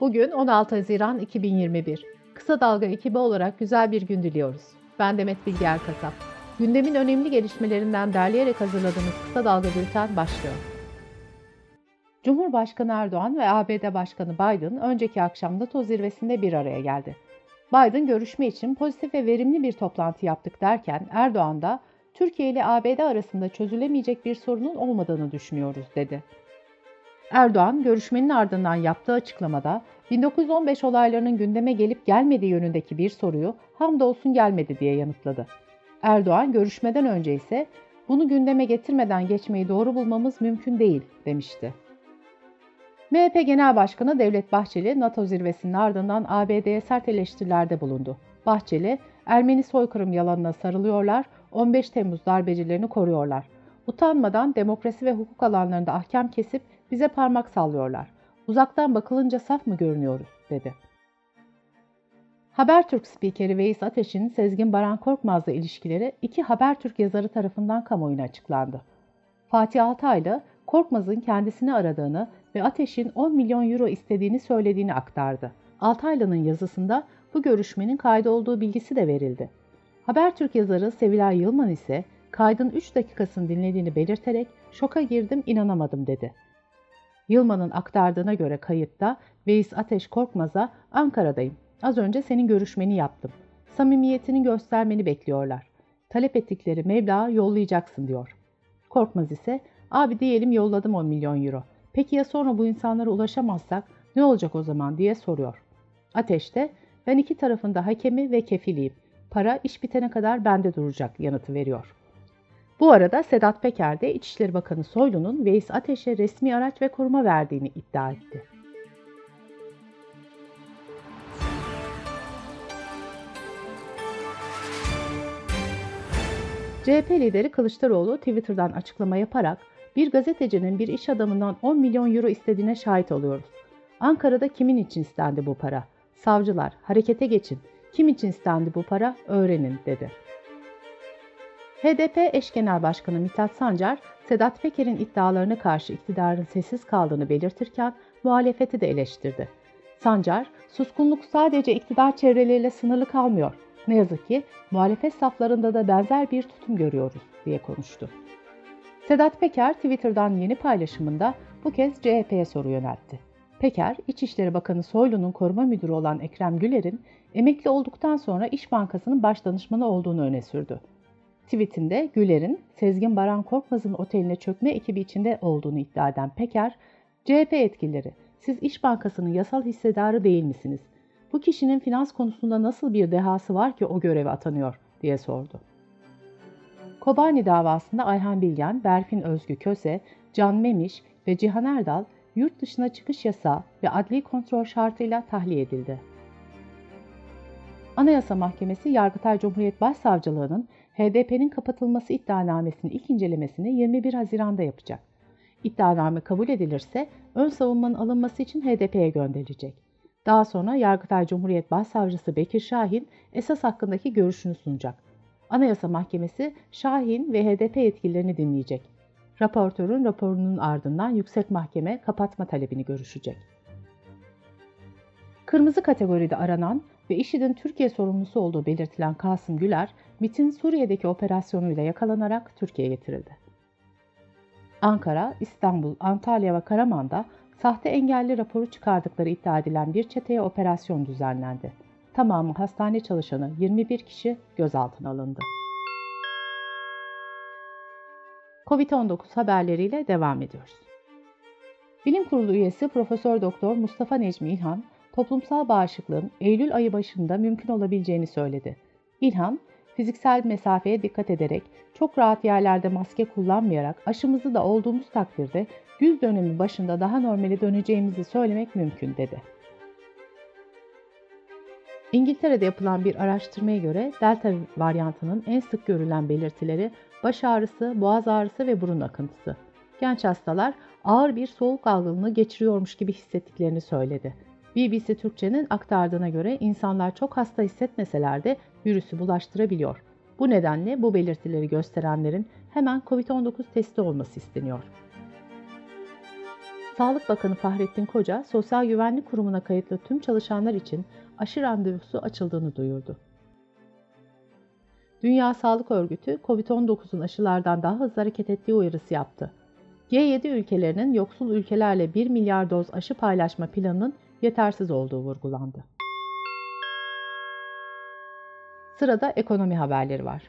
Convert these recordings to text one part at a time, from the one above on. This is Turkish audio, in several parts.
Bugün 16 Haziran 2021. Kısa Dalga ekibi olarak güzel bir gün diliyoruz. Ben Demet Bilge Erkasap. Gündemin önemli gelişmelerinden derleyerek hazırladığımız Kısa Dalga Bülten başlıyor. Cumhurbaşkanı Erdoğan ve ABD Başkanı Biden önceki akşam NATO zirvesinde bir araya geldi. Biden görüşme için pozitif ve verimli bir toplantı yaptık derken Erdoğan da Türkiye ile ABD arasında çözülemeyecek bir sorunun olmadığını düşünüyoruz dedi. Erdoğan, görüşmenin ardından yaptığı açıklamada 1915 olaylarının gündeme gelip gelmediği yönündeki bir soruyu hamdolsun gelmedi diye yanıtladı. Erdoğan, görüşmeden önce ise bunu gündeme getirmeden geçmeyi doğru bulmamız mümkün değil demişti. MHP Genel Başkanı Devlet Bahçeli, NATO zirvesinin ardından ABD'ye sert eleştirilerde bulundu. Bahçeli, Ermeni soykırım yalanına sarılıyorlar, 15 Temmuz darbecilerini koruyorlar. Utanmadan demokrasi ve hukuk alanlarında ahkam kesip bize parmak sallıyorlar. Uzaktan bakılınca saf mı görünüyoruz, dedi. Habertürk spikeri Veys Ateş'in Sezgin Baran Korkmaz'la ilişkileri iki Habertürk yazarı tarafından kamuoyuna açıklandı. Fatih Altaylı, Korkmaz'ın kendisini aradığını ve Ateş'in 10 milyon euro istediğini söylediğini aktardı. Altaylı'nın yazısında bu görüşmenin kaydı olduğu bilgisi de verildi. Habertürk yazarı Sevilay Yılman ise kaydın 3 dakikasını dinlediğini belirterek şoka girdim inanamadım dedi. Yılman'ın aktardığına göre kayıtta Veys Ateş Korkmaz'a Ankara'dayım. Az önce senin görüşmeni yaptım. Samimiyetini göstermeni bekliyorlar. Talep ettikleri meblağı yollayacaksın diyor. Korkmaz ise abi diyelim yolladım 10 milyon euro. Peki ya sonra bu insanlara ulaşamazsak ne olacak o zaman diye soruyor. Ateş de ben iki tarafında hakemi ve kefiliyim. Para iş bitene kadar bende duracak yanıtı veriyor. Bu arada Sedat Peker de İçişleri Bakanı Soylu'nun Veys Ateş'e resmi araç ve koruma verdiğini iddia etti. CHP lideri Kılıçdaroğlu Twitter'dan açıklama yaparak bir gazetecinin bir iş adamından 10 milyon euro istediğine şahit oluyoruz. Ankara'da kimin için istendi bu para? Savcılar, harekete geçin. Kim için istendi bu para? Öğrenin, dedi. HDP eş genel başkanı Mithat Sancar, Sedat Peker'in iddialarına karşı iktidarın sessiz kaldığını belirtirken muhalefeti de eleştirdi. Sancar, suskunluk sadece iktidar çevreleriyle sınırlı kalmıyor. Ne yazık ki muhalefet saflarında da benzer bir tutum görüyoruz diye konuştu. Sedat Peker Twitter'dan yeni paylaşımında bu kez CHP'ye soru yöneltti. Peker, İçişleri Bakanı Soylu'nun koruma müdürü olan Ekrem Güler'in emekli olduktan sonra İş Bankası'nın baş danışmanı olduğunu öne sürdü. Tweetinde Güler'in Sezgin Baran Korkmaz'ın oteline çökme ekibi içinde olduğunu iddia eden Peker, CHP yetkilileri, siz İş Bankası'nın yasal hissedarı değil misiniz? Bu kişinin finans konusunda nasıl bir dehası var ki o göreve atanıyor diye sordu. Kobani davasında Ayhan Bilgen, Berfin Özgü Köse, Can Memiş ve Cihan Erdal yurt dışına çıkış yasağı ve adli kontrol şartıyla tahliye edildi. Anayasa Mahkemesi Yargıtay Cumhuriyet Başsavcılığı'nın HDP'nin kapatılması iddianamesinin ilk incelemesini 21 Haziran'da yapacak. İddianame kabul edilirse ön savunmanın alınması için HDP'ye gönderilecek. Daha sonra Yargıtay Cumhuriyet Başsavcısı Bekir Şahin esas hakkındaki görüşünü sunacak. Anayasa Mahkemesi Şahin ve HDP yetkililerini dinleyecek. Raportörün raporunun ardından yüksek mahkeme kapatma talebini görüşecek. Kırmızı kategoride aranan ve IŞİD'in Türkiye sorumlusu olduğu belirtilen Kasım Güler, MIT'in Suriye'deki operasyonuyla yakalanarak Türkiye'ye getirildi. Ankara, İstanbul, Antalya ve Karaman'da sahte engelli raporu çıkardıkları iddia edilen bir çeteye operasyon düzenlendi. Tamamı hastane çalışanı 21 kişi gözaltına alındı. Covid-19 haberleriyle devam ediyoruz. Bilim Kurulu üyesi Profesör Doktor Mustafa Necmi İlhan, toplumsal bağışıklığın Eylül ayı başında mümkün olabileceğini söyledi. İlhan, fiziksel mesafeye dikkat ederek, çok rahat yerlerde maske kullanmayarak aşımızı da olduğumuz takdirde güz dönemi başında daha normale döneceğimizi söylemek mümkün dedi. İngiltere'de yapılan bir araştırmaya göre delta varyantının en sık görülen belirtileri baş ağrısı, boğaz ağrısı ve burun akıntısı. Genç hastalar ağır bir soğuk algınlığı geçiriyormuş gibi hissettiklerini söyledi. BBC Türkçe'nin aktardığına göre insanlar çok hasta hissetmeseler de virüsü bulaştırabiliyor. Bu nedenle bu belirtileri gösterenlerin hemen COVID-19 testi olması isteniyor. Sağlık Bakanı Fahrettin Koca, Sosyal Güvenlik Kurumu'na kayıtlı tüm çalışanlar için aşı randevusu açıldığını duyurdu. Dünya Sağlık Örgütü, COVID-19'un aşılardan daha hızlı hareket ettiği uyarısı yaptı. G7 ülkelerinin yoksul ülkelerle 1 milyar doz aşı paylaşma planının yetersiz olduğu vurgulandı. Sırada ekonomi haberleri var.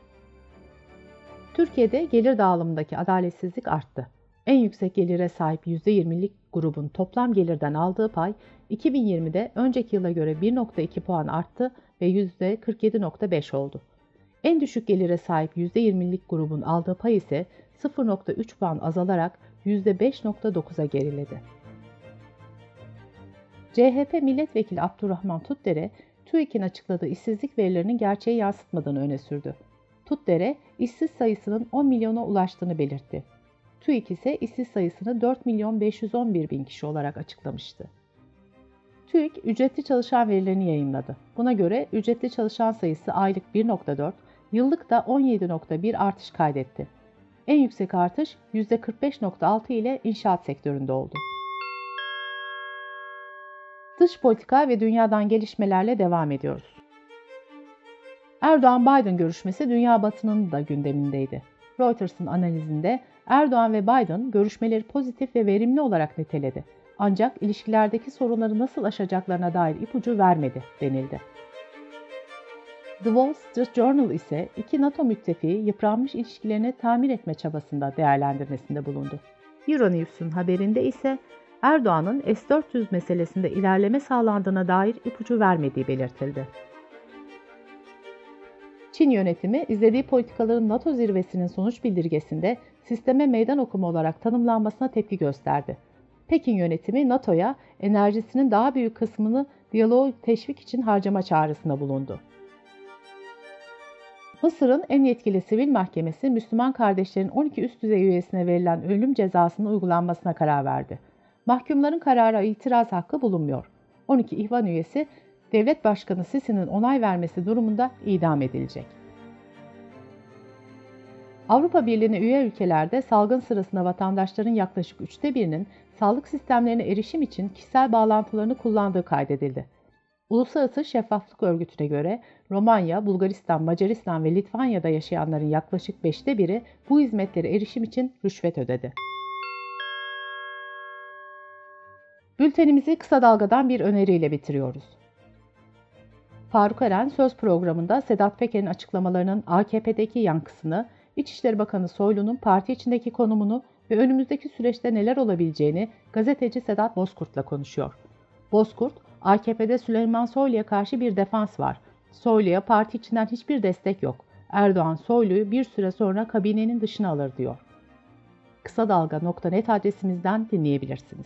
Türkiye'de gelir dağılımındaki adaletsizlik arttı. En yüksek gelire sahip %20'lik grubun toplam gelirden aldığı pay 2020'de önceki yıla göre 1.2 puan arttı ve %47.5 oldu. En düşük gelire sahip %20'lik grubun aldığı pay ise 0.3 puan azalarak %5.9'a geriledi. CHP milletvekili Abdurrahman Tutdere, TÜİK'in açıkladığı işsizlik verilerinin gerçeği yansıtmadığını öne sürdü. Tutdere, işsiz sayısının 10 milyona ulaştığını belirtti. TÜİK ise işsiz sayısını 4 milyon 511 bin kişi olarak açıklamıştı. TÜİK ücretli çalışan verilerini yayınladı. Buna göre ücretli çalışan sayısı aylık 1.4, yıllık da 17.1 artış kaydetti. En yüksek artış %45.6 ile inşaat sektöründe oldu. Dış politika ve dünyadan gelişmelerle devam ediyoruz. Erdoğan-Biden görüşmesi dünya batının da gündemindeydi. Reuters'ın analizinde Erdoğan ve Biden görüşmeleri pozitif ve verimli olarak niteledi. Ancak ilişkilerdeki sorunları nasıl aşacaklarına dair ipucu vermedi denildi. The Wall Street Journal ise iki NATO müttefiği yıpranmış ilişkilerini tamir etme çabasında değerlendirmesinde bulundu. Euronews'un haberinde ise Erdoğan'ın S-400 meselesinde ilerleme sağlandığına dair ipucu vermediği belirtildi. Çin yönetimi izlediği politikaların NATO zirvesinin sonuç bildirgesinde sisteme meydan okuma olarak tanımlanmasına tepki gösterdi. Pekin yönetimi NATO'ya enerjisinin daha büyük kısmını diyaloğu teşvik için harcama çağrısında bulundu. Mısır'ın en yetkili sivil mahkemesi Müslüman kardeşlerin 12 üst düzey üyesine verilen ölüm cezasının uygulanmasına karar verdi. Mahkumların karara itiraz hakkı bulunmuyor. 12 ihvan üyesi devlet başkanı Sisi'nin onay vermesi durumunda idam edilecek. Avrupa Birliği'ne üye ülkelerde salgın sırasında vatandaşların yaklaşık üçte birinin sağlık sistemlerine erişim için kişisel bağlantılarını kullandığı kaydedildi. Uluslararası Şeffaflık Örgütü'ne göre Romanya, Bulgaristan, Macaristan ve Litvanya'da yaşayanların yaklaşık beşte biri bu hizmetlere erişim için rüşvet ödedi. Bültenimizi kısa dalgadan bir öneriyle bitiriyoruz. Faruk Eren söz programında Sedat Peker'in açıklamalarının AKP'deki yankısını, İçişleri Bakanı Soylu'nun parti içindeki konumunu ve önümüzdeki süreçte neler olabileceğini gazeteci Sedat Bozkurt'la konuşuyor. Bozkurt, AKP'de Süleyman Soylu'ya karşı bir defans var. Soylu'ya parti içinden hiçbir destek yok. Erdoğan Soylu'yu bir süre sonra kabinenin dışına alır diyor. Kısa Dalga.net adresimizden dinleyebilirsiniz.